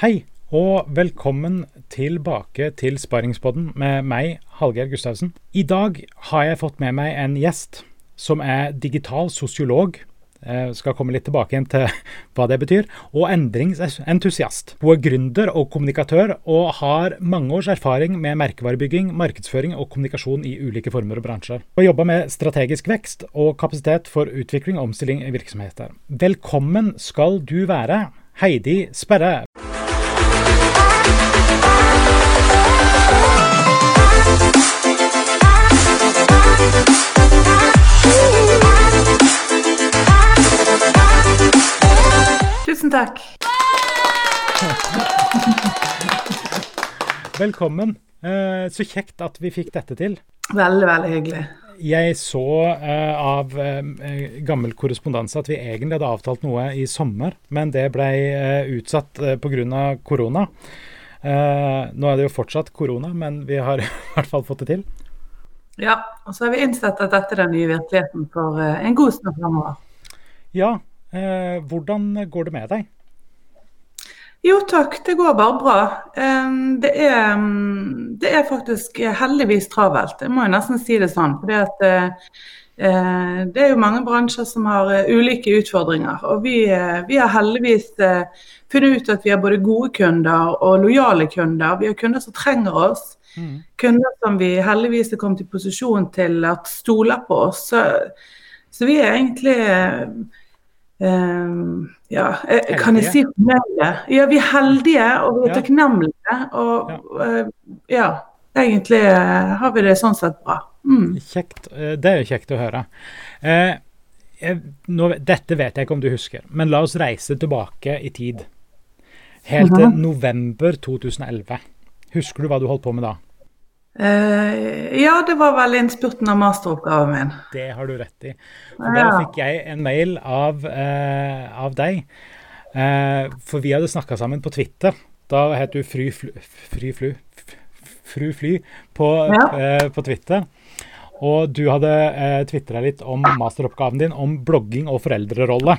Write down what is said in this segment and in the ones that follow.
Hei, og velkommen tilbake til Sparingspodden med meg, Hallgeir Gustavsen. I dag har jeg fått med meg en gjest som er digital sosiolog. Jeg skal komme litt tilbake igjen til hva det betyr. Og endringsentusiast. Hun er gründer og kommunikatør, og har mange års erfaring med merkevarebygging, markedsføring og kommunikasjon i ulike former og bransjer. Hun jobber med strategisk vekst og kapasitet for utvikling og omstilling i virksomheter. Velkommen skal du være, Heidi Sperre. Tusen takk. Velkommen. Eh, Så kjekt at vi fikk dette til. Veldig, veldig hyggelig. Jeg så eh, av eh, gammel korrespondanse at vi egentlig hadde avtalt noe i sommer, men det ble utsatt uh, pga. korona. Nå er det jo fortsatt korona, men vi har i hvert fall fått det til. Ja, og så har vi innsett at dette er den nye virkeligheten for en god stund framover. Ja, hvordan går det med deg? Jo takk, det går bare bra. Det er, det er faktisk heldigvis travelt, jeg må jo nesten si det sånn. fordi at eh, eh, det er jo mange bransjer som har eh, ulike utfordringer. Og vi, eh, vi har heldigvis eh, funnet ut at vi har både gode kunder og lojale kunder. Vi har kunder som trenger oss. Mm. Kunder som vi heldigvis er kommet i posisjon til at stoler på oss. Så, så vi er egentlig eh, ja, eh, kan jeg si fornøyde? Ja, vi er heldige og vi er Ja. takknemlige. Og uh, ja, egentlig eh, har vi det sånn sett bra. Mm. Kjekt. Det er jo kjekt å høre. Eh, nå, dette vet jeg ikke om du husker, men la oss reise tilbake i tid. Helt til november 2011. Husker du hva du holdt på med da? Eh, ja, det var vel innspurten av masteroppgaven min. Det har du rett i. For da Ja. fikk jeg en mail av, uh, av deg. Uh, for vi hadde snakka sammen på Twitter. Da het du Fry Flu, fry flu Fru Fly på, Ja. på Twitter. Og du hadde eh, tvitra litt om masteroppgaven din om blogging og foreldrerolle.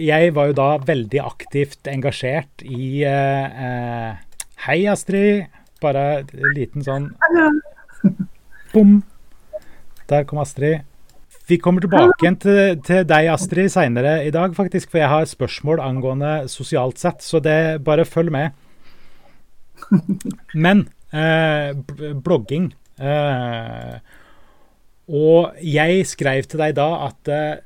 Jeg var jo da veldig aktivt engasjert i Hei, Astrid. Bare en liten sånn Bom. Der kom Astrid. Vi kommer tilbake igjen til, til deg, Astrid, seinere i dag, faktisk. For jeg har spørsmål angående sosialt sett, så det, bare følg med. Men eh, blogging eh, Og jeg skrev til deg da at eh,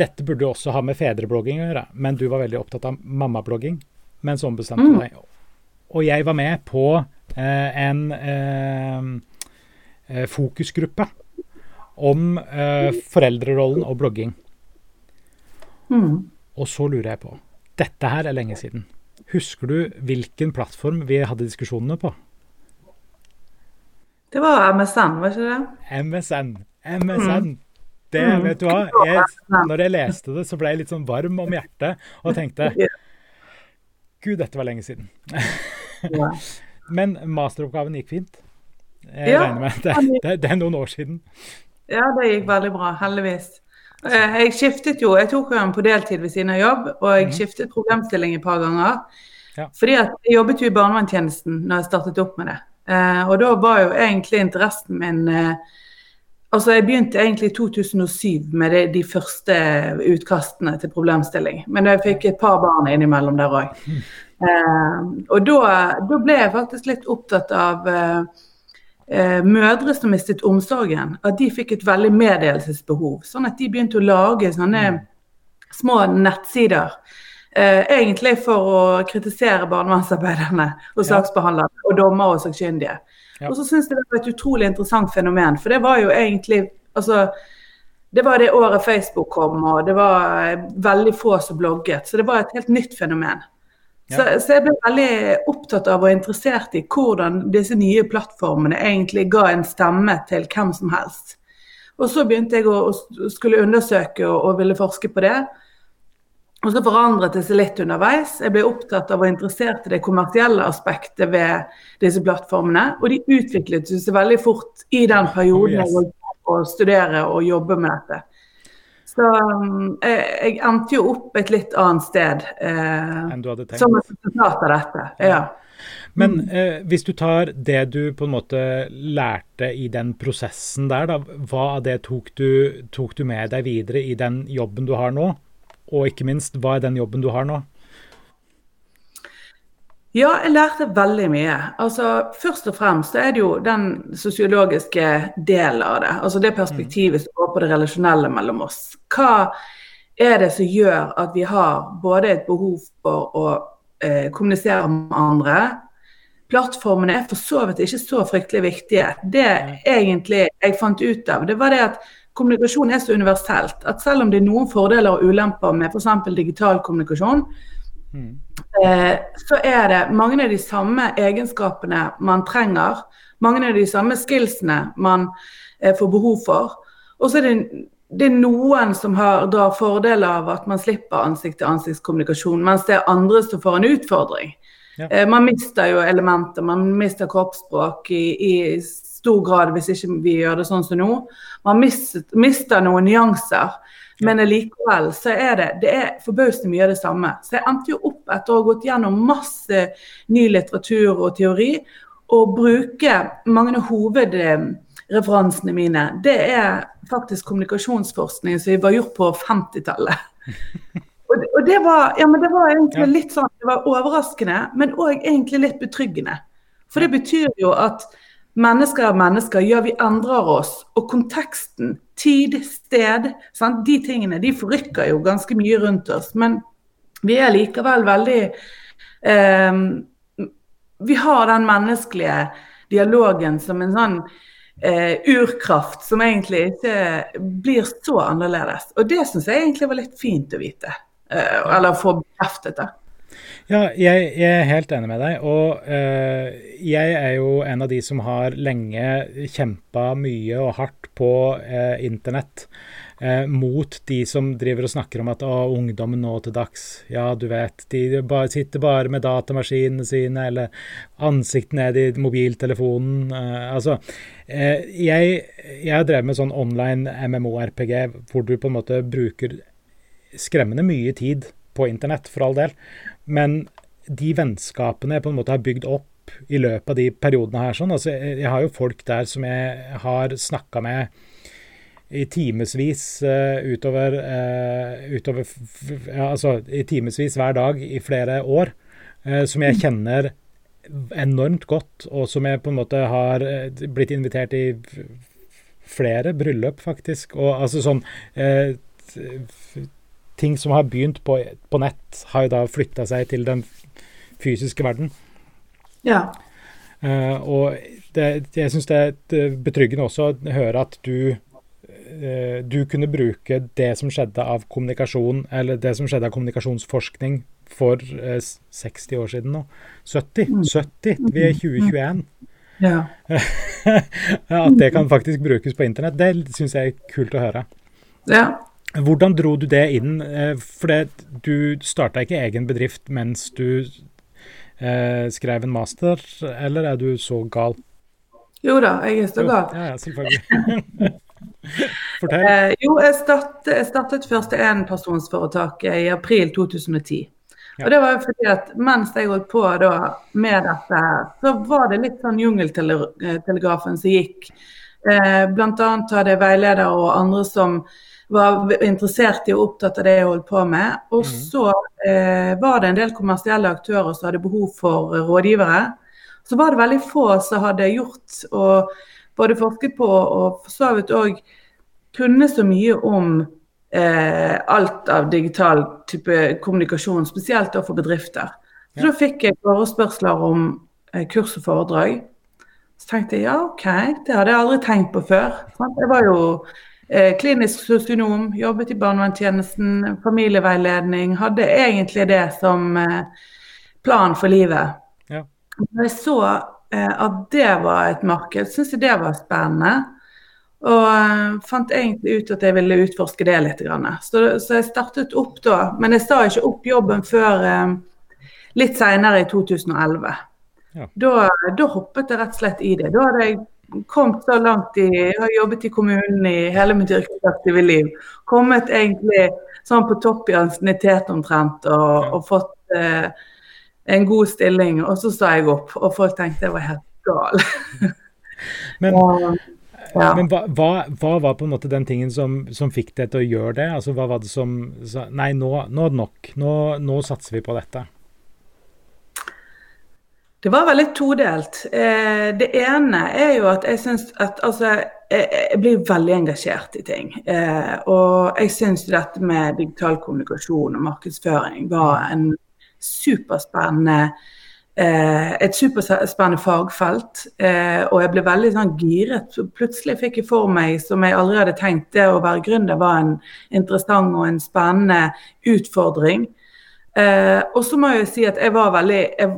dette burde også ha med fedreblogging å gjøre, men du var veldig opptatt av mammablogging. Men så ombestemte du deg. Og jeg var med på en eh, eh, fokusgruppe om eh, foreldrerollen og blogging. Mm. Og så lurer jeg på Dette her er lenge siden. Husker du hvilken plattform vi hadde diskusjonene på? Det var MSN, var ikke det? MSN. MSN. Det, Mm. vet du hva? Jeg, når jeg leste det, så ble jeg litt sånn varm om hjertet og tenkte Gud, dette var lenge siden. Men masteroppgaven gikk fint. Jeg Ja. regner med det, det, det er noen år siden. Ja, det gikk veldig bra, heldigvis. Eh, Jeg skiftet jo, jeg tok jo den på deltid ved siden av jobb, og jeg skiftet problemstilling et par ganger. Ja. Fordi at jeg jobbet jo i barnevernstjenesten når jeg startet opp med det. Eh, og da var jo egentlig interessen min eh, Altså, jeg begynte egentlig i 2007 med de, de første utkastene til problemstilling. Men jeg fikk et par barn innimellom der òg. Eh, og da, da ble jeg faktisk litt opptatt av eh, eh, mødre som mistet omsorgen, at de fikk et veldig meddelelsesbehov. Sånn at de begynte å lage sånne små nettsider. Eh, egentlig for å kritisere barnevernsarbeiderne og saksbehandlerne og dommere og sakkyndige. Ja. Og så syns jeg det var et utrolig interessant fenomen, for det var jo egentlig altså, det var det året Facebook kom, og det var veldig få som blogget. Så det var et helt nytt fenomen. Så, så jeg ble veldig opptatt av og interessert i hvordan disse nye plattformene egentlig ga en stemme til hvem som helst. Og så begynte jeg å, å skulle undersøke og, og ville forske på det. Og så forandret det seg litt underveis. Jeg ble opptatt av og interessert i det kommersielle aspektet ved disse plattformene. Og de utviklet seg veldig fort i den perioden Oh, yes. jeg holdt på å studere og jobbe med dette. Så um, jeg, jeg, endte jo opp et litt annet sted eh, enn du hadde tenkt. som resultat av dette. ja. Men eh, hvis du tar det du på en måte lærte i den prosessen der, da, hva av det tok du, tok du med deg videre i den jobben du har nå? Og ikke minst, hva er den jobben du har nå? Ja, jeg lærte veldig mye. Altså, Først og fremst er det jo den sosiologiske delen av det. Altså det perspektivet som går på det relasjonelle mellom oss. Hva er det som gjør at vi har både et behov for å eh, kommunisere med andre, plattformene er for så vidt ikke så fryktelig viktige. Det egentlig jeg fant ut av, det var det at kommunikasjon er så universelt at selv om det er noen fordeler og ulemper med f.eks. digital kommunikasjon, mm. eh, så er det mange av de samme egenskapene man trenger. Mange av de samme skillsene man eh, får behov for. Og så er det, det er noen som har, drar fordel av at man slipper ansikt-til-ansiktskommunikasjon, mens det er andre som får en utfordring. Ja. Eh, man mister jo elementer, man mister kroppsspråk i, i, stor grad hvis ikke vi gjør det sånn som nå. Man mister, mister noen nyanser. Men likevel så er det, det er forbausende mye av det samme. Så jeg endte jo opp etter å ha gått gjennom masse ny litteratur og teori, og bruke mange av hovedreferansene mine. Det er faktisk kommunikasjonsforskning som var gjort på 50-tallet. Og, og det, var, ja, det, var, egentlig litt sånn, det var overraskende, men òg egentlig litt betryggende. For det betyr jo at mennesker er mennesker, ja, vi endrer oss. Og konteksten, tid, sted, sant? de tingene de forrykker jo ganske mye rundt oss. Men vi er likevel veldig eh, Vi har den menneskelige dialogen som en sånn eh, urkraft som egentlig ikke blir så annerledes. Og det syns jeg egentlig var litt fint å vite. Eh, eller få bekreftet det. Ja, jeg, jeg, er helt enig med deg. Og uh, jeg er jo en av de som har lenge kjempa mye og hardt på uh, internett. Uh, mot de som driver og snakker om at å, ungdommen nå til dags, ja du vet, de bare, sitter bare med datamaskinene sine eller ansiktet ned i mobiltelefonen. altså, jeg, jeg har drevet med sånn online MMO-RPG hvor du på en måte bruker skremmende mye tid på internett, for all del. Men de vennskapene jeg på en måte har bygd opp i løpet av de periodene her sånn, altså Jeg har jo folk der som jeg har snakka med i timevis uh, utover, uh, utover ja, Altså i timevis hver dag i flere år, uh, som jeg kjenner enormt godt, og som jeg på en måte har blitt invitert i flere bryllup, faktisk. Og altså sånn ting som har begynt på, på nett, har jo da flytta seg til den fysiske verden. Ja. Uh, og det, jeg syns det er betryggende også å høre at du uh, du kunne bruke det som skjedde av kommunikasjon, eller det som skjedde av kommunikasjonsforskning for uh, eh, 60 år siden nå. 70. 70. Mm. Vi er 2021. Ja. at det kan faktisk brukes på internett, det syns jeg er kult å høre. Ja, hvordan dro du det inn? Eh, for det, du starta ikke egen bedrift mens du eh, skrev en master, eller er du så gal? Jo da, jeg er så gal. ja, selvfølgelig. Fortell. Eh, jo, jeg startet, jeg startet først enpersonsforetaket i april 2010. Ja. Og det var jo fordi at mens jeg holdt på da med dette, så var det litt sånn jungeltelegrafen som gikk. Eh, blant annet hadde jeg veileder og andre som var interessert i og opptatt av det jeg holdt på med. Og mm. så eh, var det en del kommersielle aktører som hadde behov for rådgivere. Så var det veldig få som hadde gjort og både forsket på og for så vidt òg kunne så mye om eh, alt av digital type kommunikasjon, spesielt for bedrifter. Så da fikk jeg forespørsler om eh, kurs og foredrag. Så tenkte jeg ja, OK, det hadde jeg aldri tenkt på før. Jeg var jo Eh, klinisk sosionom, jobbet i barnevernstjenesten, familieveiledning. Hadde egentlig det som eh, plan for livet. Ja. Når jeg så eh, at det var et marked, syntes jeg det var spennende. Og fant egentlig ut at jeg ville utforske det litt. Så, så jeg startet opp da, men jeg sa ikke opp jobben før litt seinere i 2011. Ja. Da, da, hoppet jeg rett og slett i det. Da hadde jeg kommet så langt i Jeg har jobbet i kommunen i hele mitt yrkesaktive liv. Kommet egentlig sånn på topp i ansiennitet omtrent og, og fått eh, en god stilling. Og så sa jeg opp, og folk tenkte jeg var helt gal. Men, ja. men hva, hva, hva, var på en måte den tingen som, som, fikk deg til å gjøre det? Altså, hva var det som sa Nei, nå, nå er det nok. Nå, nå satser vi på dette. Det var veldig todelt. Eh, det ene er jo at jeg syns at altså, jeg, blir veldig engasjert i ting. Eh, og jeg syns dette med digital kommunikasjon og markedsføring var en superspennende eh, et superspennende fagfelt. og jeg ble veldig sånn giret. Plutselig fikk jeg for meg, som jeg aldri hadde tenkt, det å være gründer var en interessant og en spennende utfordring. og så må jeg si at jeg var veldig jeg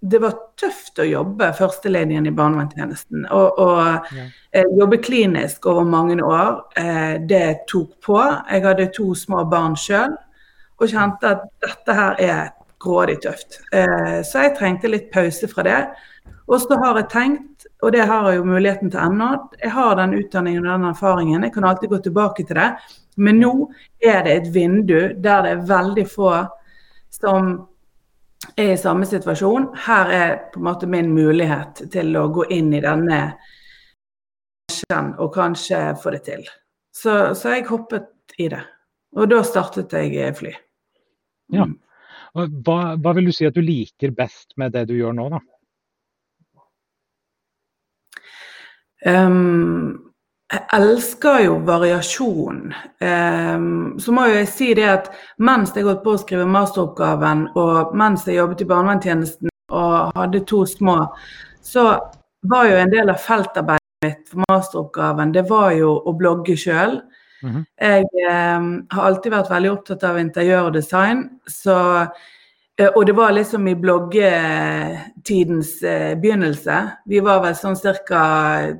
det var tøft å jobbe førstelinjen i barnevernstjenesten. Og, og ja. eh, jobbe klinisk over mange år, eh, det tok på. Jeg hadde to små barn sjøl og kjente at dette her er grådig tøft. Eh, så jeg trengte litt pause fra det. Og så har jeg tenkt, og det har jeg jo muligheten til ennå, jeg har den utdanningen og den erfaringen, jeg kan alltid gå tilbake til det. Men nå er det et vindu der det er veldig få som er i samme situasjon. Her er på en måte min mulighet til å gå inn i denne bransjen og kanskje få det til. Så, så, jeg hoppet i det. Og da startet jeg fly. Ja. Hva, hva, vil du si at du liker best med det du gjør nå, da? Um, jeg elsker jo variasjon. Um, så må jo jeg si det at mens jeg holdt på å skrive masteroppgaven, og mens jeg jobbet i barnevernstjenesten og hadde to små, så var jo en del av feltarbeidet mitt for masteroppgaven, det var jo å blogge sjøl. Mm -hmm. Jeg um, har alltid vært veldig opptatt av interiør og design, så og det var liksom i bloggetidens eh, begynnelse. Vi var vel sånn ca.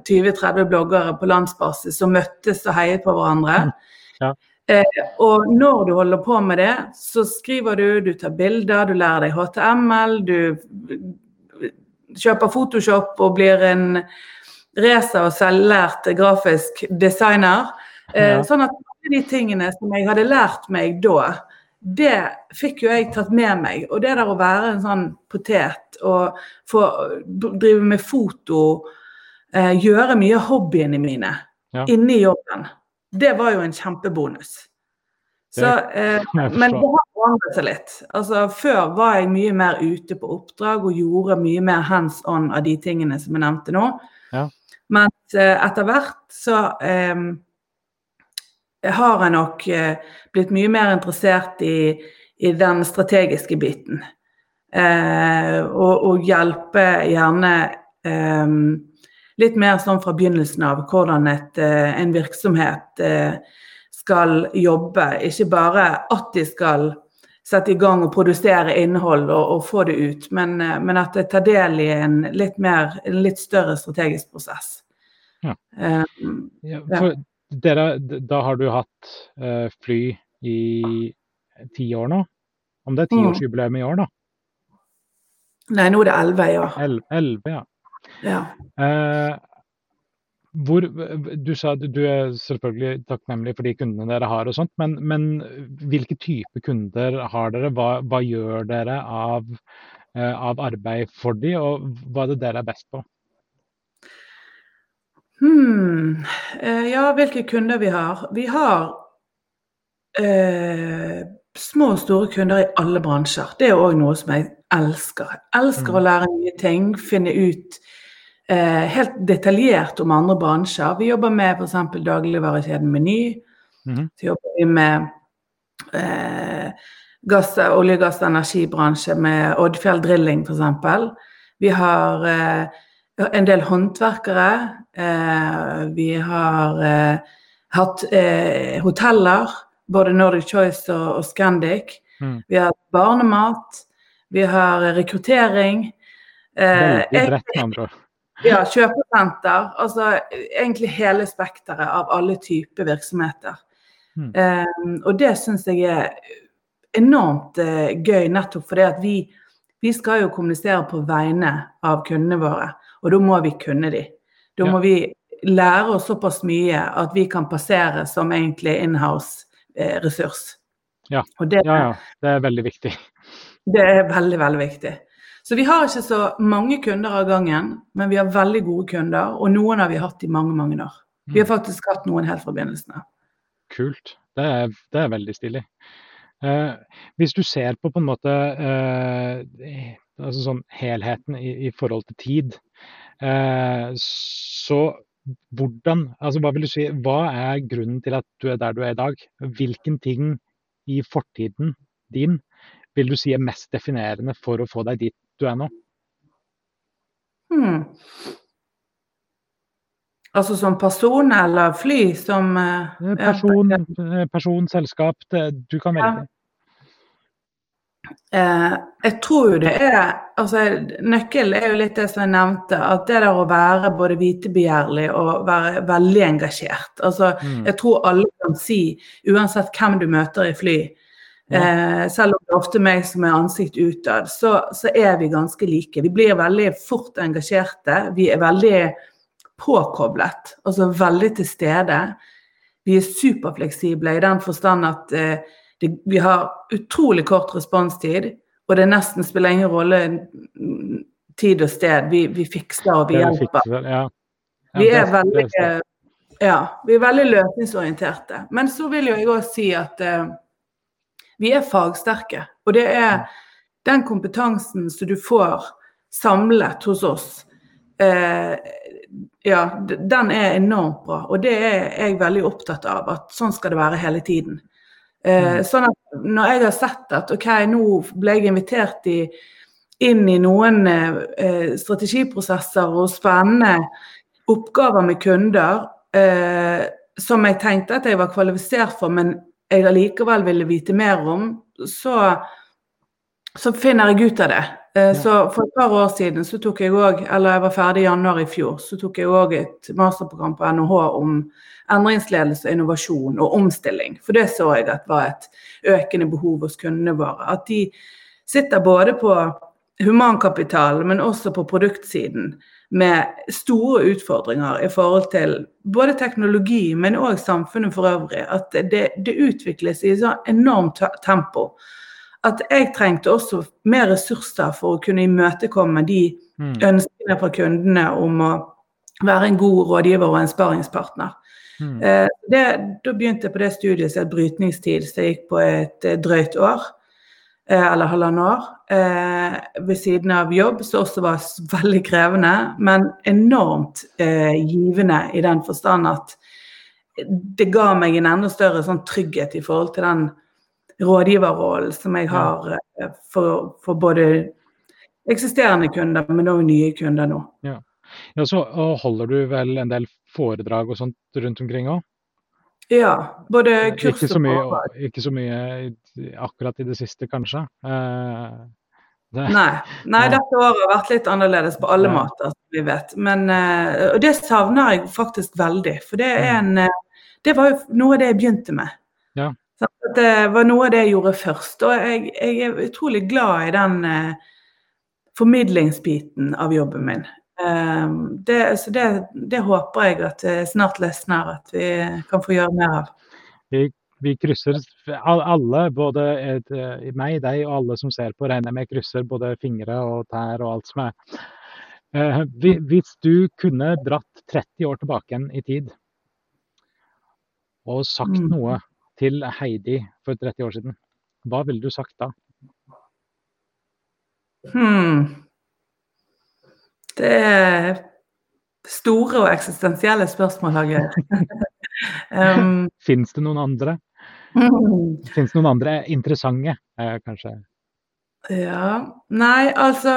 20-30 bloggere på landsbasis som møttes og heiet på hverandre. Mm. Ja. Eh, og når du holder på med det, så skriver du, du tar bilder, du lærer deg HTML, du kjøper Photoshop og blir en racer og selvlært grafisk designer. Eh, ja. Sånn at de tingene som jeg hadde lært meg da, det fikk jo jeg tatt med meg. Og det der å være en sånn potet og få drive med foto, eh, gjøre mye av hobbyene mine ja. inni jobben, det var jo en kjempebonus. Så, eh, men det har forandret seg litt. Altså, før var jeg mye mer ute på oppdrag og gjorde mye mer hands on av de tingene som jeg nevnte nå. Ja. Mens eh, etter hvert så eh, har jeg nok eh, blitt mye mer interessert i, i den strategiske biten. Eh, og, og, hjelpe gjerne eh, litt mer sånn fra begynnelsen av hvordan et, eh, en virksomhet eh, skal jobbe. Ikke bare at de skal sette i gang og produsere innhold og, og få det ut, men, eh, men, at det tar del i en litt, mer, en litt større strategisk prosess. Ja. Um, ja, for, dere, da har du hatt uh, fly i ti år nå? Om det er tiårsjubileum i år, da? Nei, nå er det elleve, ja. Elleve, ja. ja. Uh, hvor, du sa at du er selvfølgelig takknemlig for de kundene dere har, og sånt, men, men hvilke type kunder har dere? Hva, hva gjør dere av, uh, av, arbeid for de, og hva er det dere er best på? Hmm. Eh, ja, hvilke kunder vi har? Vi har eh, små og store kunder i alle bransjer. Det er òg noe som jeg elsker. Jeg elsker mm. å lære nye ting, finne ut eh, helt detaljert om andre bransjer. Vi jobber med f.eks. dagligvarekjeden Meny. Mm. Så jobber vi med eh, gass, olje, gass og energibransje med Oddfjell Drilling f.eks. Vi har eh, en del håndverkere. Eh, vi har eh, hatt eh, hoteller, både Nordic Choice og, Scandic. Mm. Vi har barnemat. Vi har rekruttering. Veldig bredt, med andre ord. Ja, kjøpesenter. Altså egentlig hele spekteret av alle typer virksomheter. Mm. Um, og det syns jeg er enormt uh, gøy, nettopp fordi at vi, vi skal jo kommunisere på vegne av kundene våre. Og da må vi kunne de. Da må vi lære oss såpass mye at vi kan passere som egentlig inhouse-ressurs. Ja. Det, Ja, ja. Det er veldig viktig. det er veldig, veldig viktig. Så vi har ikke så mange kunder av gangen, men vi har veldig gode kunder, og noen har vi hatt i mange, mange år. Vi har Mm. faktisk hatt noen helt fra begynnelsen av. Kult. Det er, det er veldig stilig. Eh, hvis du ser på på en måte eh, altså sånn helheten i, i forhold til tid, eh, så hvordan altså Hva vil du si, hva er grunnen til at du er der du er i dag? Hvilken ting i fortiden din vil du si er mest definerende for å få deg dit du er nå? Hmm. Altså som person eller fly som eh, Eh, Person, eh, person selskap, du kan velge. Ja. Eh, jeg tror jo det er altså Nøkkelen er jo litt det som jeg nevnte, at det der å være både vitebegjærlig og være veldig engasjert. Altså, Mm. jeg tror alle kan si, uansett hvem du møter i fly, eh, selv om det er ofte meg som er ansikt utad, så, så er vi ganske like. Vi blir veldig fort engasjerte. Vi er veldig påkoblet, altså veldig til stede. Vi er superfleksible i den forstand at eh, det, vi har utrolig kort responstid, og det nesten spiller ingen rolle mm, tid og sted. Vi, vi fikser og vi er hjelper. ja. Ja, Vi er veldig ja, vi er veldig løsningsorienterte. Men så vil jo jeg òg si at uh, vi er fagsterke. Og det er den kompetansen som du får samlet hos oss, Uh, ja, den er enormt bra. Og det er jeg veldig opptatt av, at sånn skal det være hele tiden. Eh, Mm. Sånn at når jeg har sett at OK, nå ble jeg invitert i, inn i noen eh, strategiprosesser og spennende oppgaver med kunder eh, som jeg tenkte at jeg var kvalifisert for, men jeg allikevel ville vite mer om, så, så finner jeg ut av det. Eh, Så for et par år siden så tok jeg òg, eller jeg var ferdig i januar i fjor, så tok jeg òg et masterprogram på NHH om endringsledelse, innovasjon og omstilling. For det så jeg at var et økende behov hos kundene våre. At de sitter både på humankapital, men også på produktsiden med store utfordringer i forhold til både teknologi, men òg samfunnet for øvrig. At det, det utvikles i så enormt tempo. At jeg trengte også mer ressurser for å kunne imøtekomme de Mm. ønskene fra kundene om å være en god rådgiver og en sparingspartner. Mm. Eh, det, da begynte jeg på det studiet som het brytningstid, så jeg gikk på et eh, drøyt år. eh, Eller halvannet år. eh, Ved siden av jobb, som også var veldig krevende, men enormt givende i den forstand at det ga meg en enda større sånn trygghet i forhold til den rådgiverrollen som jeg har eh, for, for både eksisterende kunder, men også nye kunder nå. Ja, så holder du vel en del foredrag og sånt rundt omkring òg? Ja, både kurs Ikke så og foredrag. ikke så mye akkurat i det siste, kanskje. Eh, det, Nei, nei, Ja. dette året har vært litt annerledes på alle Ja. måter, som vi vet. Men, eh, og det savner jeg faktisk veldig. For det er en eh, Det var jo noe av det jeg begynte med. Ja. Det var noe av det jeg gjorde først. Og jeg, jeg er utrolig glad i den eh, formidlingsbiten av jobben min. Eh, det, så det, det håper jeg at det snart løsner, at vi kan få gjøre mer av. vi, vi krysser alle, både et, eh, meg, deg og alle som ser på, regner med krysser både fingre og tær og alt som er. Eh, hvis du kunne dratt 30 år tilbake igjen i tid og sagt Mm. noe til Heidi for 30 år siden, hva ville du sagt da? Hmm. Det er store og eksistensielle spørsmål, Hage. um, Fins det noen andre? Mm. Fins det noen andre interessante, eh, kanskje? Ja. Nei, altså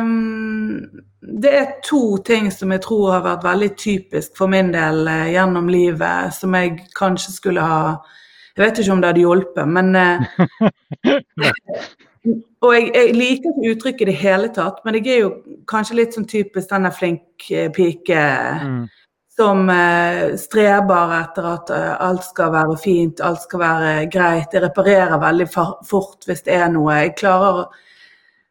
um, Det er to ting som jeg tror har vært veldig typisk for min del eh, gjennom livet, som jeg kanskje skulle ha Jeg vet ikke om det hadde hjulpet, men eh, Og jeg, jeg liker ikke uttrykket i det hele tatt, men jeg er jo kanskje litt sånn typisk denne flink eh, pike Mm. som eh, streber etter at alt skal være fint, alt skal være greit. Jeg reparerer veldig fort hvis det er noe. Jeg klarer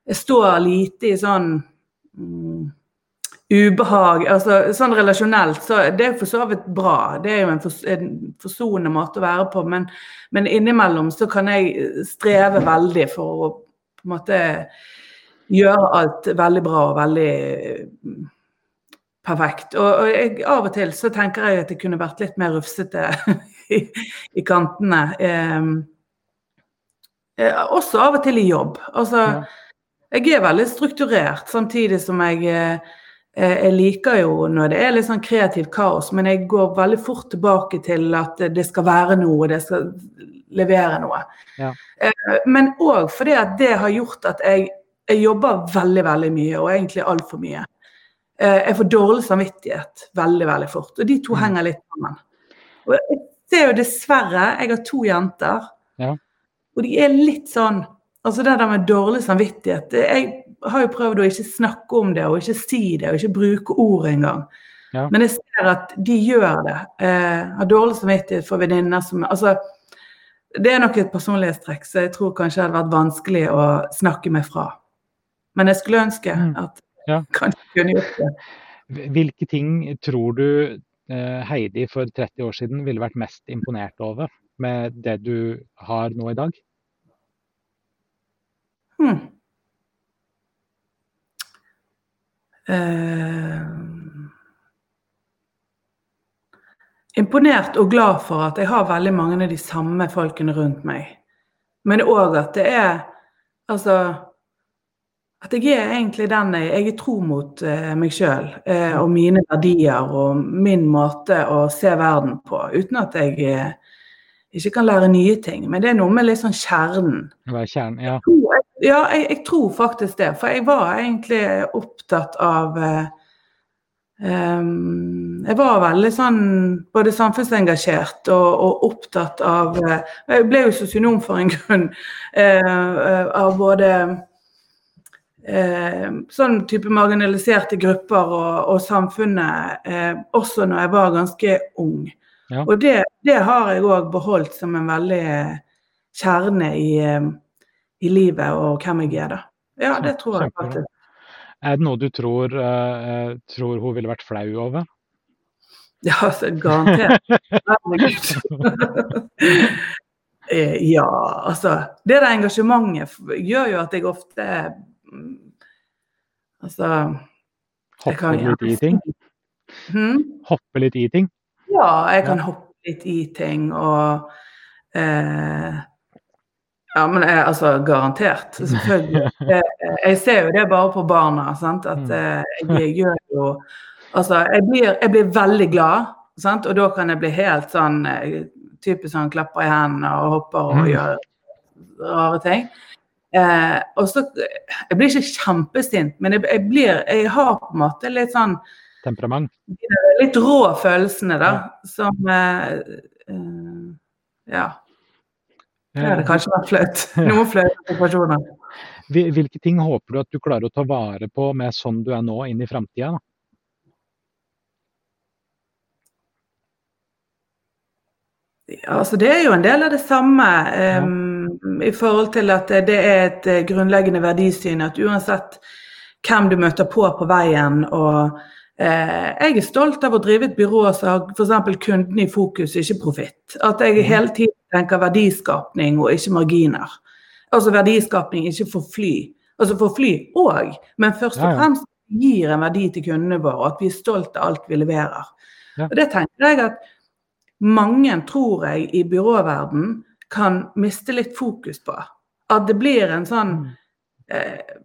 Jeg står lite i sånn mm, ubehag altså Sånn relasjonelt, så det er for så vidt bra. Det er jo en, fors en forsonende måte å være på, men, men, innimellom så kan jeg streve veldig for å på en måte gjøre alt veldig bra og veldig perfekt. Og, og jeg, av og til så tenker jeg at det kunne vært litt mer rufsete i, i kantene. Eh, også av og til i jobb. Altså, jeg er veldig strukturert, samtidig som jeg eh, jeg liker jo når det er litt sånn kreativt kaos, men jeg går veldig fort tilbake til at det skal være noe, det skal levere noe. Ja. Eh, men òg fordi at det har gjort at jeg, jeg jobber veldig, veldig mye, og egentlig altfor mye. Eh, jeg får dårlig samvittighet veldig, veldig fort. Og de to mm. henger litt sammen. Og jeg ser jo dessverre, jeg har to jenter, ja. og de er litt sånn Altså det der med dårlig samvittighet Jeg har jo prøvd å ikke snakke om det og ikke si det og ikke bruke ord engang. Ja. Men jeg ser at de gjør det. Eh, har dårlig samvittighet for venninner som Altså, det er nok et personlighetstrekk, så jeg tror kanskje det hadde vært vanskelig å snakke meg fra. Men jeg skulle ønske mm. at ja. kanskje kunne gjort det. Hvilke ting tror du eh, Heidi for 30 år siden ville vært mest imponert over med det du har nå i dag? Hmm. Eh, imponert og glad for at jeg har veldig mange av de samme folkene rundt meg. Men òg at det er Altså at jeg er egentlig den jeg, jeg er tro mot eh, meg sjøl eh, og mine verdier og min måte å se verden på, uten at jeg eh, ikke kan lære nye ting. Men det er noe med litt sånn kjernen. kjernen ja. Ja, jeg, jeg, tror faktisk det. For jeg var egentlig opptatt av um, Jeg var veldig sånn både samfunnsengasjert og, og opptatt av uh, Jeg ble jo sosionom for en grunn. Eh, av både uh, sånn type marginaliserte grupper og, og samfunnet, også når jeg var ganske ung. Ja. Og det, det, har jeg òg beholdt som en veldig kjerne i i livet og hvem jeg er, da. Ja, det tror jeg faktisk. Er det noe du tror, uh, tror hun ville vært flau over? Ja, altså, garantert. Eh, ja, altså Det der engasjementet gjør jo at jeg ofte mm, Altså Hoppe litt i ting? Hmm? Hoppe litt i ting? Ja, jeg kan ja. hoppe litt i ting og eh, ja, men jeg, altså garantert. Selvfølgelig. Jeg, jeg, ser jo det bare på barna. Sant? At mm. eh, jeg gjør jo Altså, jeg blir, jeg blir veldig glad, sant? og da kan jeg bli helt sånn eh, Typisk sånn klapper i hendene og hopper og mm. gjør rare ting. Eh, og så Jeg blir ikke kjempesint, men jeg, jeg, blir Jeg har på en måte litt sånn Temperament? Litt rå følelsene, da, som eh, eh, Ja. Det hadde kanskje vært flaut. Noen flaue situasjoner. Hvilke ting håper du at du klarer å ta vare på med sånn du er nå, inn i framtida? Ja, altså det er jo en del av det samme um, i forhold til at det er et uh, grunnleggende verdisyn at uansett hvem du møter på på veien og Eh, Jeg er stolt av å drive et byrå som har f.eks. kunden i fokus, ikke profitt. At jeg mhm. hele tiden tenker verdiskapning og ikke marginer. Altså verdiskapning ikke for fly. Altså for fly òg, men først og fremst gir en verdi til kundene våre, og at vi er stolt av alt vi leverer. Og Det tenker jeg at mange, tror jeg, i byråverden kan miste litt fokus på. At det blir en sånn mm. eh,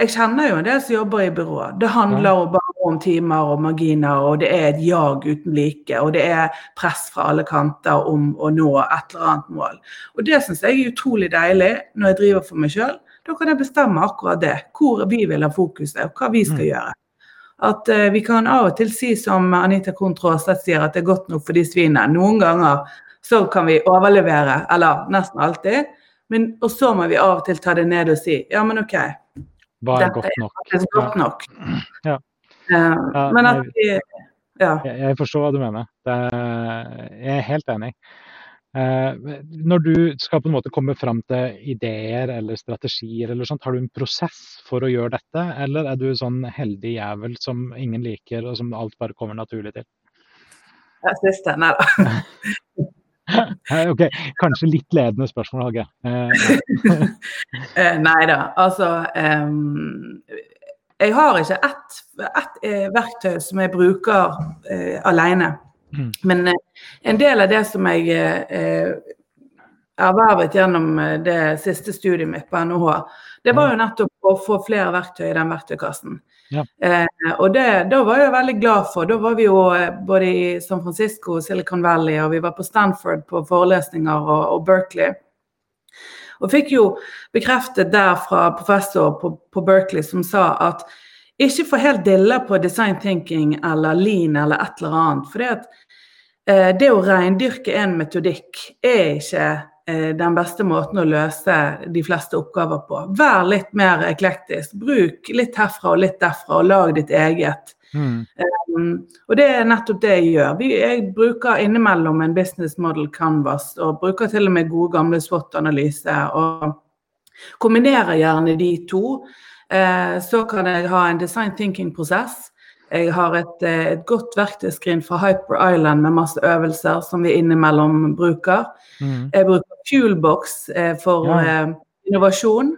Jeg kjenner jo en del som jobber i byrå. Det handler bare om timer og marginer, og det er et jag uten like. Og det er press fra alle kanter om å nå et eller annet mål. Og det syns jeg er utrolig deilig når jeg driver for meg sjøl. Da kan jeg bestemme akkurat det. Hvor vi vil ha fokuset, og hva vi skal mm. gjøre. At uh, vi kan av og til si som Anita Krohn sier, at det er godt nok for de svinene. Noen ganger så kan vi overlevere, eller nesten alltid. Men, og så må vi av og til ta det ned og si ja, men OK. Hva er godt nok? Er godt nok. Ja. Ja, men at vi ja. Jeg, jeg forstår hva du mener. Er, jeg er helt enig. Eh, når du skal på en måte komme fram til ideer eller strategier, eller sånt, har du en prosess for å gjøre dette, eller er du sånn heldig jævel som ingen liker, og som alt bare kommer naturlig til? Det siste, nei da. ok, kanskje litt ledende spørsmål, Hage. Eh, nei da, altså um, Jeg har ikke ett, ett eh, verktøy som jeg bruker uh, alene. Mm. Men uh, en del av det som jeg uh, ervervet gjennom det siste studiet mitt på NHH, det var jo nettopp å få flere verktøy i den verktøykassen. Ja. Eh, og det, da var jeg veldig glad for. Da var vi jo både i San Francisco, Silicon Valley, og vi var på Stanford på forelesninger og, og Berkeley. Og fikk jo bekreftet der fra professor på, på Berkeley som sa at ikke få helt dilla på design thinking eller lean eller et eller annet. For det, at, eh, det å reindyrke en metodikk er ikke eh, den beste måten å løse de fleste oppgaver på. Vær litt mer eklektisk. Bruk litt herfra og litt derfra, og lag ditt eget. Mm. Um, og det er nettopp det jeg gjør. Vi, jeg bruker innimellom en business model canvas, og bruker til og med gode gamle SWOT-analyse. Og kombinerer gjerne de to. Uh, så kan jeg ha en design thinking-prosess. Jeg har et, eh, et godt verktøyskrin fra Hyper Island med masse øvelser som vi innimellom bruker. Mm. Jeg bruker Fuelbox eh, for ja. eh, innovasjon.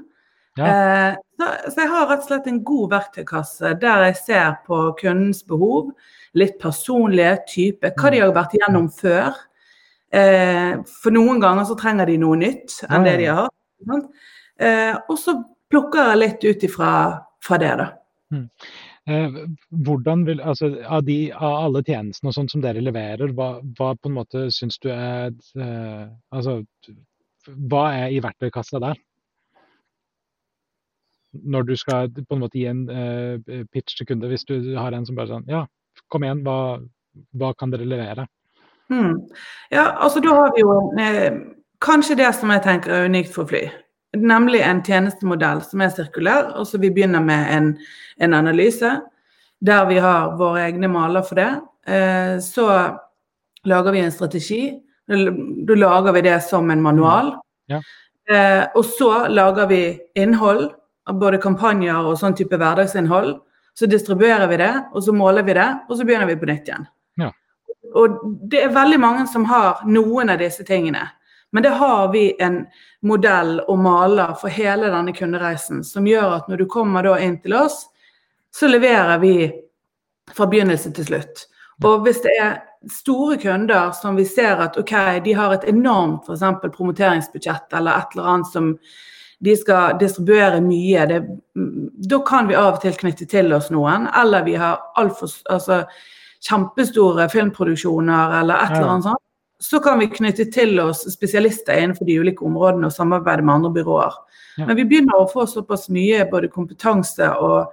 Ja. Eh, så, så, jeg har rett og slett en god verktøykasse der jeg ser på kundens behov, litt personlige type, hva de har vært igjennom før. Eh, for noen ganger så trenger de noe nytt enn det de har. Eh, og så plukker jeg litt ut ifra fra det, da. Mm. Eh, hvordan vil, altså, av, de, av alle tjenestene og sånt som dere leverer, hva, hva på en måte syns du er eh, Altså, hva er i verktøykassa der? når du skal på en måte gi en uh, pitch til kunde, hvis du har en som bare sånn Ja, kom igjen, hva, hva kan dere levere? Hmm. Ja, altså da har vi jo eh, kanskje det som jeg tenker er unikt for fly. Nemlig en tjenestemodell som er sirkulær. og så Vi begynner med en, en analyse der vi har våre egne maler for det. Eh, så lager vi en strategi. Da lager vi det som en manual. Ja. Eh, og så lager vi innhold både kampanjer og sånn type hverdagsinnhold. Så distribuerer vi det, og så måler vi det, og så begynner vi på nytt igjen. Ja. Og det er veldig mange som har noen av disse tingene. Men det har vi en modell og maler for hele denne kundereisen som gjør at når du kommer da inn til oss, så leverer vi fra begynnelse til slutt. Og hvis det er store kunder som vi ser at ok, de har et enormt f.eks. promoteringsbudsjett eller et eller annet som de skal distribuere mye. Det, da kan vi av og til knytte til oss noen. Eller vi har altfor altså, kjempestore filmproduksjoner eller et eller annet sånt. Så kan vi knytte til oss spesialister innenfor de ulike områdene og samarbeide med andre byråer. Ja. Men vi begynner å få såpass mye både kompetanse og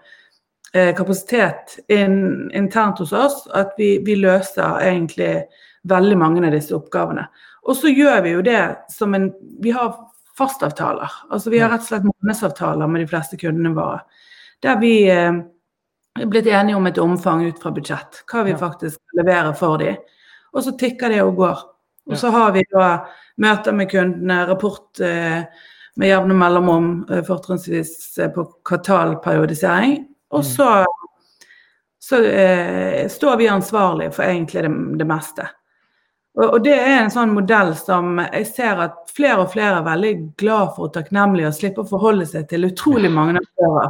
eh, kapasitet in, internt hos oss at vi, vi løser egentlig veldig mange av disse oppgavene. Og så gjør vi jo det som en Vi har fastavtaler. Altså vi har rett og slett månedsavtaler med de fleste kundene våre. Der vi eh, er blitt enige om et omfang ut fra budsjett. Hva vi faktisk leverer for dem. Og så tikker det og går. Og så har vi da møter med kundene, rapport eh, med jevne mellomrom, eh, fortrinnsvis eh, på kvartalperiodisering. Og mm. så, så står vi ansvarlig for egentlig det, det meste. Og, det er en sånn modell som jeg ser at flere og flere er veldig glad for og takknemlige og slipper å forholde seg til utrolig mange aktører.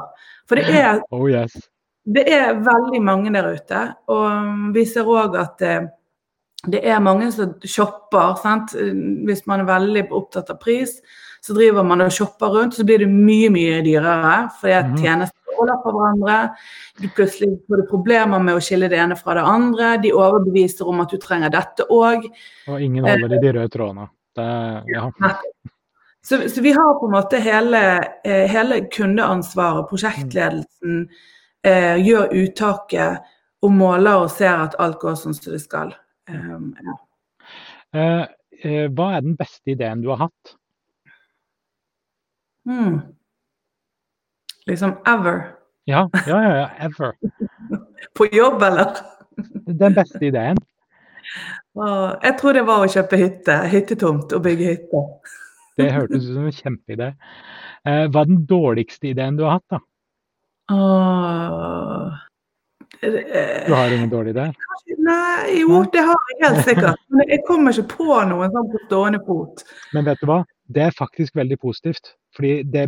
For det er, oh, yes. det er veldig mange der ute. Og vi ser òg at det, er mange som shopper. Sant? Hvis man er veldig opptatt av pris, så driver man og shopper rundt, så blir det mye, mye dyrere. Fordi at mhm. tjenester holder på hverandre. Du plutselig får du problemer med å skille det ene fra det andre. De overbeviser om at du trenger dette òg. Og ingen holder i de røde trådene. Det, ja. Så, så, vi har på en måte hele, eh, hele kundeansvaret, prosjektledelsen, eh, gjør uttaket og måler og ser at alt går sånn som det skal. Um, ja. uh, uh, hva er den beste ideen du har hatt? Hmm. Liksom ever. Ja, ja, ja, ever. På jobb, eller? Den beste ideen. Uh, jeg tror det var å kjøpe hytte, hyttetomt og bygge hytte. Det hørtes ut som en kjempeidé. Eh, hva er den dårligste ideen du har hatt, da? Du har ingen dårlig idé? Nei, jo, det har jeg helt sikkert. Men jeg kommer ikke på noen sånn på stående fot. Men vet du hva? Det er faktisk veldig positivt. Fordi det,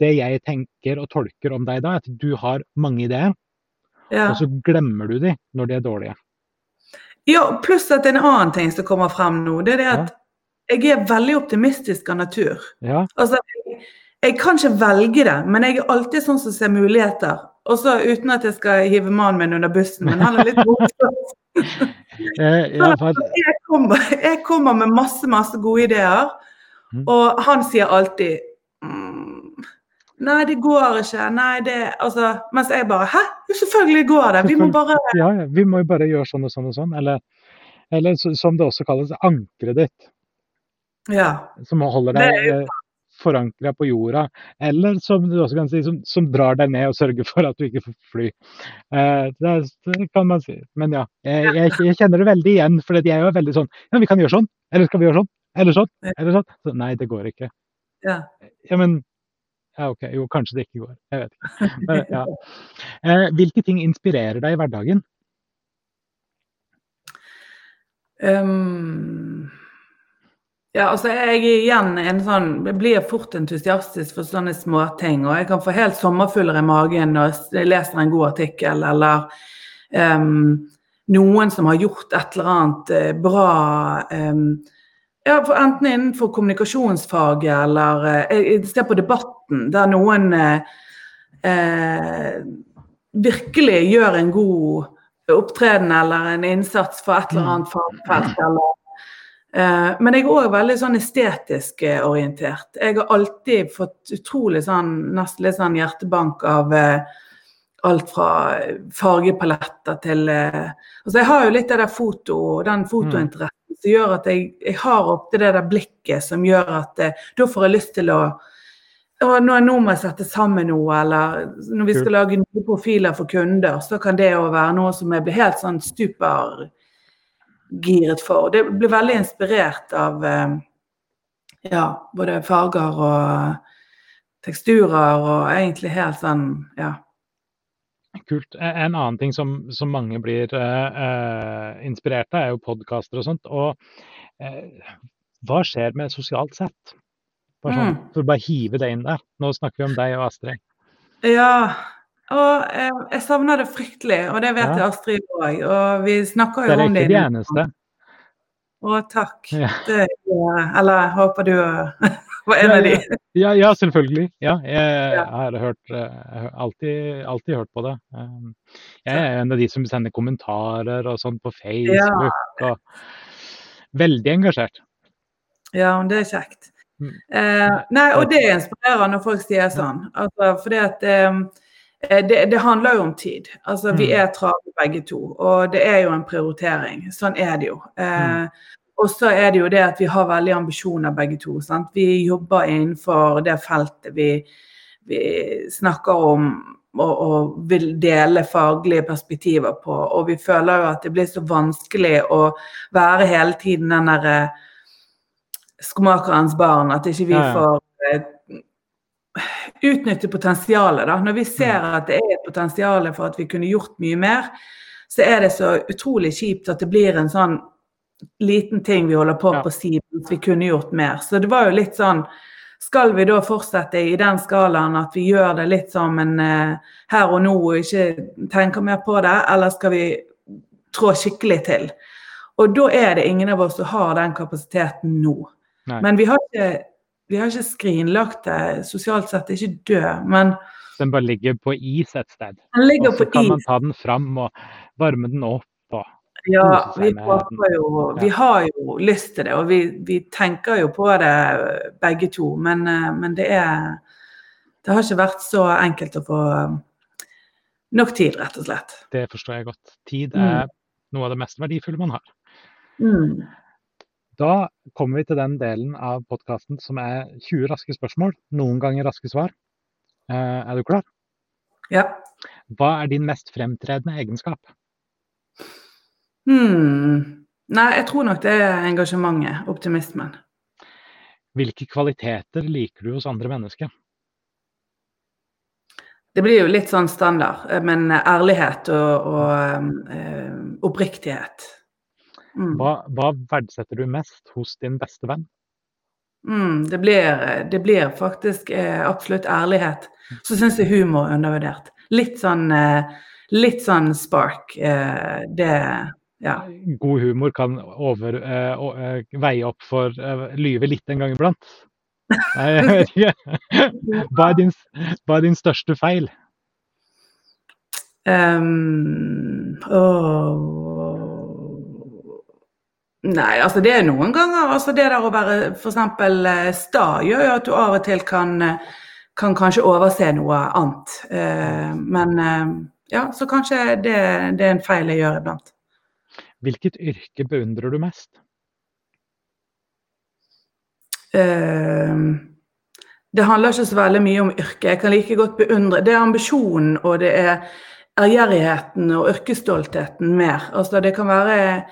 det jeg tenker og tolker om deg da, er at du har mange ideer, Ja. og så glemmer du de når de er dårlige. ja, pluss at en annen ting som kommer frem nå, det er det at jeg er veldig optimistisk av natur. Ja, Altså, jeg, jeg kan ikke velge det, men jeg er alltid sånn som ser muligheter. Også uten at jeg skal hive mannen min under bussen, men han er litt morsom. eh, jeg, kommer, jeg kommer med masse, masse gode ideer, Mhm. og han sier alltid mm, Nei, det går ikke. Nei, det Altså, mens jeg bare Hæ? Jo, selvfølgelig går det. Vi må bare ja, ja, vi må jo bare gjøre sånn og sånn og sånn. Eller, eller som det også kalles, ankeret ditt. Ja. Som holder Det deg forankra på jorda. Eller som du også kan si, som, som drar deg ned og sørger for at du ikke får fly. Eh, det, det kan man si. Men ja, jeg, jeg, jeg kjenner det veldig igjen. For jeg er jo veldig sånn Ja, vi kan gjøre sånn. Eller skal vi gjøre sånn? Eller sånn? Eller sånn? Så, nei, det går ikke. ja. Ja, men ja, OK. Jo, kanskje det ikke går. Jeg vet ikke. Men, ja. eh, hvilke ting inspirerer deg i hverdagen? Um, ja, altså jeg er igjen en sånn Jeg blir fort entusiastisk for sånne småting. Og jeg kan få helt sommerfugler i magen når jeg leser en god artikkel, eller um, noen som har gjort et eller annet eh, bra um, ja, Enten innenfor kommunikasjonsfaget eller uh, Jeg ser på Debatten, der noen uh, uh, virkelig gjør en god opptreden eller en innsats for et eller annet fagfelt. Eller, men jeg er òg veldig sånn estetisk eh, orientert. Jeg har alltid fått utrolig sånn, nesten litt sånn hjertebank av eh, alt fra fargepaletter til eh, Altså jeg har jo litt det foto, den fotointeressen som gjør at jeg, jeg har ofte det der blikket som gjør at eh, da får jeg lyst til å når nå må jeg sette sammen noe, eller når vi skal lage nye profiler for kunder, så kan det jo være noe som jeg blir helt sånn supergiret for. Det blir veldig inspirert av eh, ja, både farger og teksturer og egentlig helt sånn, ja. Kult. Eh, En annen ting som, som mange blir eh, inspirert av, er jo podkaster og sånt. Og eh, hva skjer med sosialt sett? Bare sånn, Mm. For å bare hive det inn der. Nå snakker vi om deg og Astrid. Ja, og eh, jeg savner det fryktelig, og det vet Ja. jeg Astrid òg. Og vi snakker jo Dere er Det er ikke de eneste. Å, takk. Ja. Det, er- eller håper du var en av de. Ja, ja, selvfølgelig. Ja, jeg Ja. har hørt, eh, alltid, alltid hørt på det. Um, Jeg er en av de som sender kommentarer og sånn på Facebook. og Veldig engasjert. Ja, det er kjekt. Mm. Eh, nei, og det inspirerer når folk sier sånn. Altså, fordi at eh, det, det handler jo om tid. Altså, vi Mm. er travle begge to, og det er jo en prioritering. Sånn er det jo. Eh, Og så er det jo det at vi har veldig ambisjoner begge to. Sant? Vi jobber innenfor det feltet vi, vi snakker om og, og vil dele faglige perspektiver på. Og vi føler jo at det blir så vanskelig å være hele tiden den derre skomakerens barn, at ikke vi får eh, utnytte potensialet. da. Når vi ser at det er et potensial for at vi kunne gjort mye mer, så er det så utrolig kjipt at det blir en sånn liten ting vi holder på Ja. på siden, at vi kunne gjort mer. Så det var jo litt sånn Skal vi da fortsette i den skalaen at vi gjør det litt som en eh, her og nå og ikke tenker mer på det, eller skal vi trå skikkelig til? Og da er det ingen av oss som har den kapasiteten nå. Nei. Men vi har ikke, vi har ikke skrinlagt det. Sosialt sett det er ikke død, men Den bare ligger på is et sted. Og så kan man ta den fram og varme den opp. Og, Ja, vi, jo, vi har jo lyst til det, og vi, vi tenker jo på det begge to. Men, eh, men det er Det har ikke vært så enkelt å få eh, nok tid, rett og slett. det forstår jeg godt. Tid Mm. er noe av det mest verdifulle man har. Mm. Da kommer vi til den delen av podkasten som er 20 raske spørsmål, noen ganger raske svar. Eh, er du klar? Ja. Hva er din mest fremtredende egenskap? Hmm. Nei, jeg tror nok det er engasjementet, optimismen. Hvilke kvaliteter liker du hos andre mennesker? Det blir jo litt sånn standard, eh, men ærlighet og, og uh, oppriktighet. Mm. Hva, hva, verdsetter du mest hos din beste venn? Mm, det, blir, det, blir, faktisk eh, absolutt ærlighet. Så syns jeg humor er undervurdert. Litt sånn, eh, litt sånn spark. Eh, det ja. God humor kan over, eh, eh, veie opp for uh, lyve litt en gang iblant. Hva er din, hva er din største feil? Um, oh. Nei, altså det er noen ganger altså Det der å være f.eks. Eh, sta gjør jo at du av og til kan, eh, kan kanskje overse noe annet. Eh, men ja, så kanskje det, det er en feil jeg gjør iblant. Hvilket yrke beundrer du mest? det handler ikke så veldig mye om yrket. Jeg kan like godt beundre Det er ambisjonen og det er ærgjerrigheten og yrkesstoltheten mer. Altså det kan være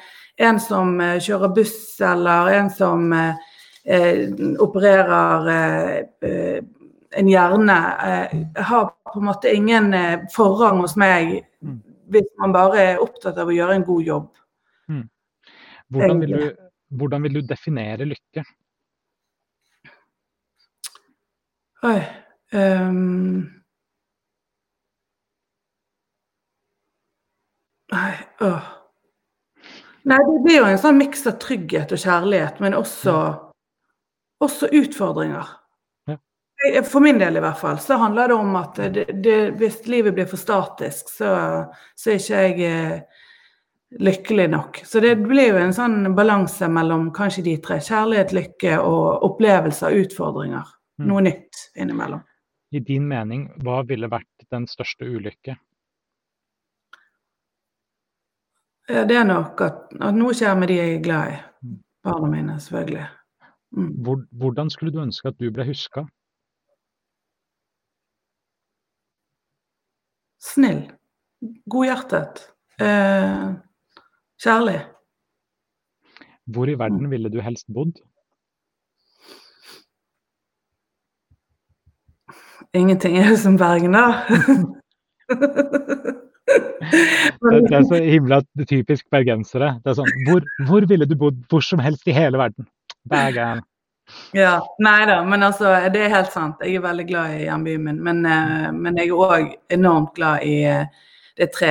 en som eh, kjører buss, eller en som eh, eh opererer eh, en hjerne. Har på en måte ingen forrang hos meg mm. hvis man bare er opptatt av å gjøre en god jobb. Mm. Hvordan, vil du, hvordan, vil du, definere lykke? Oi um... Nei, åh. Nei, det blir jo en sånn miks av trygghet og kjærlighet, men også, også utfordringer. Ja. For min del i hvert fall, så handler det om at det, det, hvis livet blir for statisk, så, så er ikke jeg eh, lykkelig nok. Så det blir jo en sånn balanse mellom kanskje de tre. Kjærlighet, lykke og opplevelser, utfordringer. Mm. Noe nytt innimellom. I din mening, hva ville vært den største ulykke? Ja, det er nok at, at noe skjer med de jeg er glad i. Mm. Barna mine, selvfølgelig. Mm. Hvordan skulle du ønske at du ble huska? Snill. Godhjertet. Eh, kjærlig. Hvor i verden mm. ville du helst bodd? Ingenting er som Bergen, da. det, det, er så himla typisk bergensere. Det er sånn, hvor, hvor, ville du bodd hvor som helst i hele verden? Bergen. Ja, Nei da, men altså, det er helt sant. Jeg er veldig glad i hjembyen min. Men, uh, men, jeg er òg enormt glad i uh, Det er tre,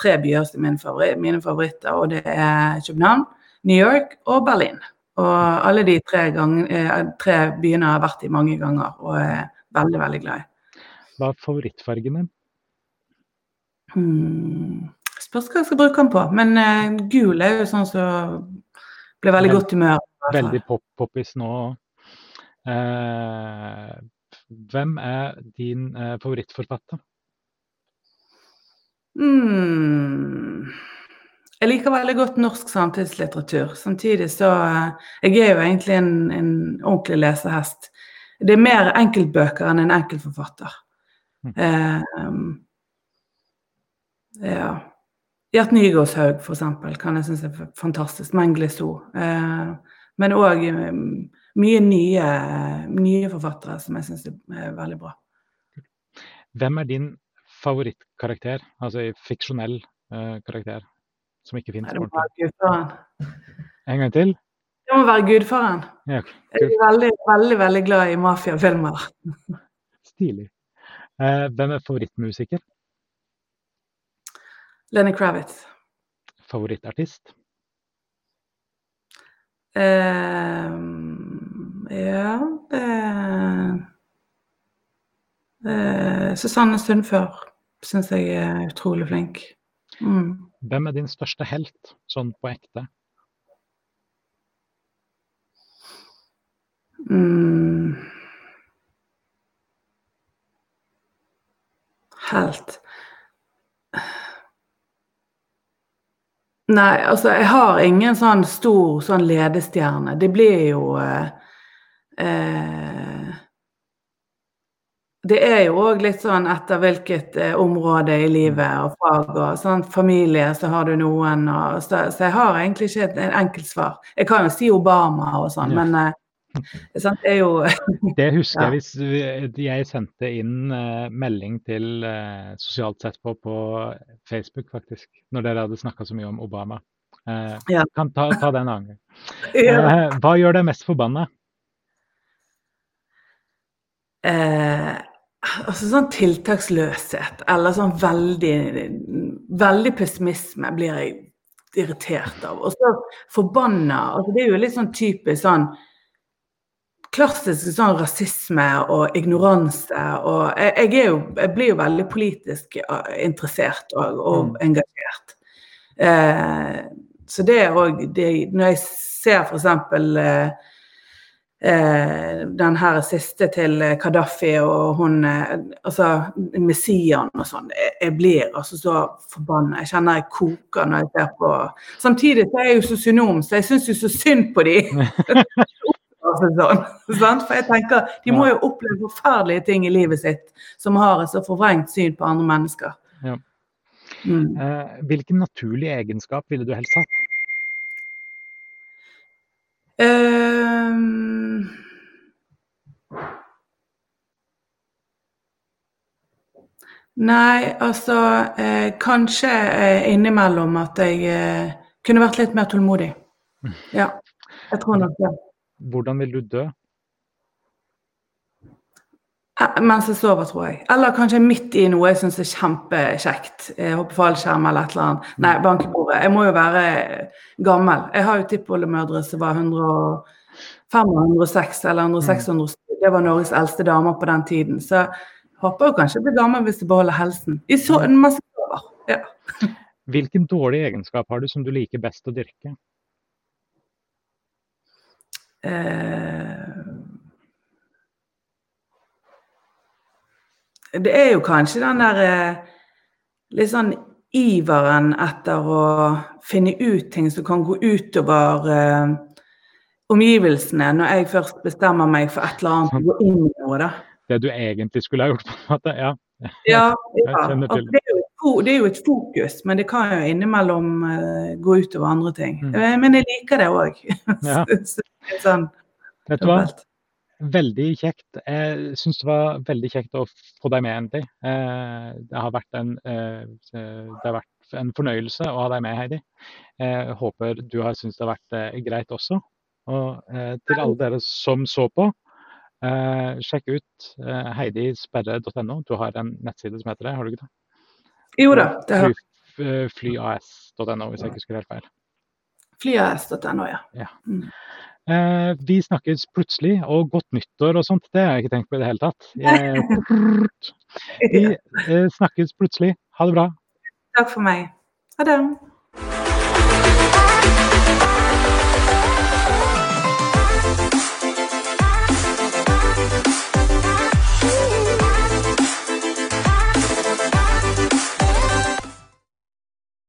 tre byer som er mine, favoritter, mine favoritter, og det er København, New York og Berlin. Og alle de tre, gang, uh, tre byene har jeg vært i mange ganger og er veldig, veldig glad i. Hva er favorittfargen din? Hmm. Spørs hva jeg skal bruke den på. Men uh, gul er jo sånn som så blir veldig godt humør. Veldig pop-poppis nå. Uh, hvem er din uh, favorittforfatter? Mm. Jeg liker veldig godt norsk samtidslitteratur. Samtidig så Jeg er jo egentlig en, en ordentlig lesehest. Det er mer enkeltbøker enn en enkeltforfatter. Mm. Ja. Gjert Nygårdshaug, eksempel, kan jeg synes er fantastisk. Mengele So. Eh, men òg eh, mye nye, nye, forfattere som jeg syns er veldig bra. Hvem er din favorittkarakter, altså i fiksjonell eh, karakter, som ikke finnes? Det må være gudfaren. En gang til? Det må være gudfaren. Ja, jeg er veldig, veldig, veldig glad i mafiafilmer. Stilig. Eh, hvem er favorittmusiker? Lenny Kravitz. Favorittartist? Uh, ja det uh, Susanne Sundfør syns jeg er utrolig flink. Mm. Hvem er din største helt, sånn på ekte? Mm. Helt Nei, altså jeg har ingen sånn stor sånn ledestjerne. Det blir jo eh, eh, det er jo òg litt sånn etter hvilket eh, område i livet og fag og sånn familie, så har du noen og så, så jeg har egentlig ikke et, en enkelt svar. Jeg kan jo si Obama og sånn, Ja. men eh, det er jo Det husker jeg hvis jeg sendte inn eh, melding til eh, sosialt sett på på Facebook, faktisk, når dere hadde snakka så mye om Obama. Eh, Ja. Kan ta, ta det en annen ja. Hva gjør deg mest forbanna? eh, altså sånn tiltaksløshet, eller sånn veldig, veldig pessimisme blir jeg irritert av. Og så forbanna, altså det er jo litt sånn typisk sånn klassisk sånn rasisme og ignoranse og jeg, jo, jeg blir jo veldig politisk eh, interessert og, og Mm. engasjert. Eh, så det er òg Når jeg ser eksempel eh, eh, den her siste til Kadafi og hun eh, Altså Messian og sånn. Jeg, jeg blir altså så forbanna. Jeg kjenner jeg koker når jeg ser på Samtidig så er jeg jo sosionom, så jeg syns jo så synd på de. Altså sånn. For jeg tenker, De må jo oppleve forferdelige ting i livet sitt som har et så forvrengt syn på andre mennesker. Ja. Mm. Eh, hvilken naturlig egenskap ville du helst hatt? Um... Nei, altså eh, Kanskje eh, innimellom at jeg eh, kunne vært litt mer tålmodig. Ja, jeg tror nok det. Hvordan vil du dø? Eh, Mens jeg sover, tror jeg. Eller kanskje midt i noe jeg syns er kjempekjekt. Hoppe fallskjerm eller et eller annet. Nei, bank i bordet. Jeg må jo være gammel. Jeg har jo tippoldemødre som var 105-106, eller 106-107. Det var Norges eldste damer på den tiden. Så jeg håper jo kanskje jeg blir gammel hvis jeg beholder helsen. I så, mens jeg sover. Ja. Hvilken dårlig egenskap har du som du liker best å dyrke? Eh, Det er jo kanskje den der eh, litt sånn iveren etter å finne ut ting som kan gå utover eh, omgivelsene, når jeg først bestemmer meg for et eller annet, gå inn i noe, da. Det du egentlig skulle ha gjort, på en måte? Ja. Ja, ja. Altså, det, er jo et, det er jo et fokus, men det kan jo innimellom eh, gå utover andre ting. Mm. Eh, Men jeg liker det òg. Ja. sånn Vet du hva? Veldig kjekt. Jeg syns det var veldig kjekt å få deg med, egentlig. Eh, Det har vært en, det har vært en fornøyelse å ha deg med, Heidi. Jeg håper du har syntes det har vært greit også. Og til alle dere som så på, eh, sjekk ut eh, heidisperre.no. Du har en nettside som heter det, har du ikke det? Jo da, det har jeg. eh, flyas.no, hvis jeg ikke husker helt feil. flyas.no, ja. Ja. Mm. Eh, vi snakkes plutselig, og godt nyttår og sånt, det har jeg ikke tenkt på i det hele tatt. Jeg... vi eh, snakkes plutselig. Ha det bra. Takk for meg. Ha det.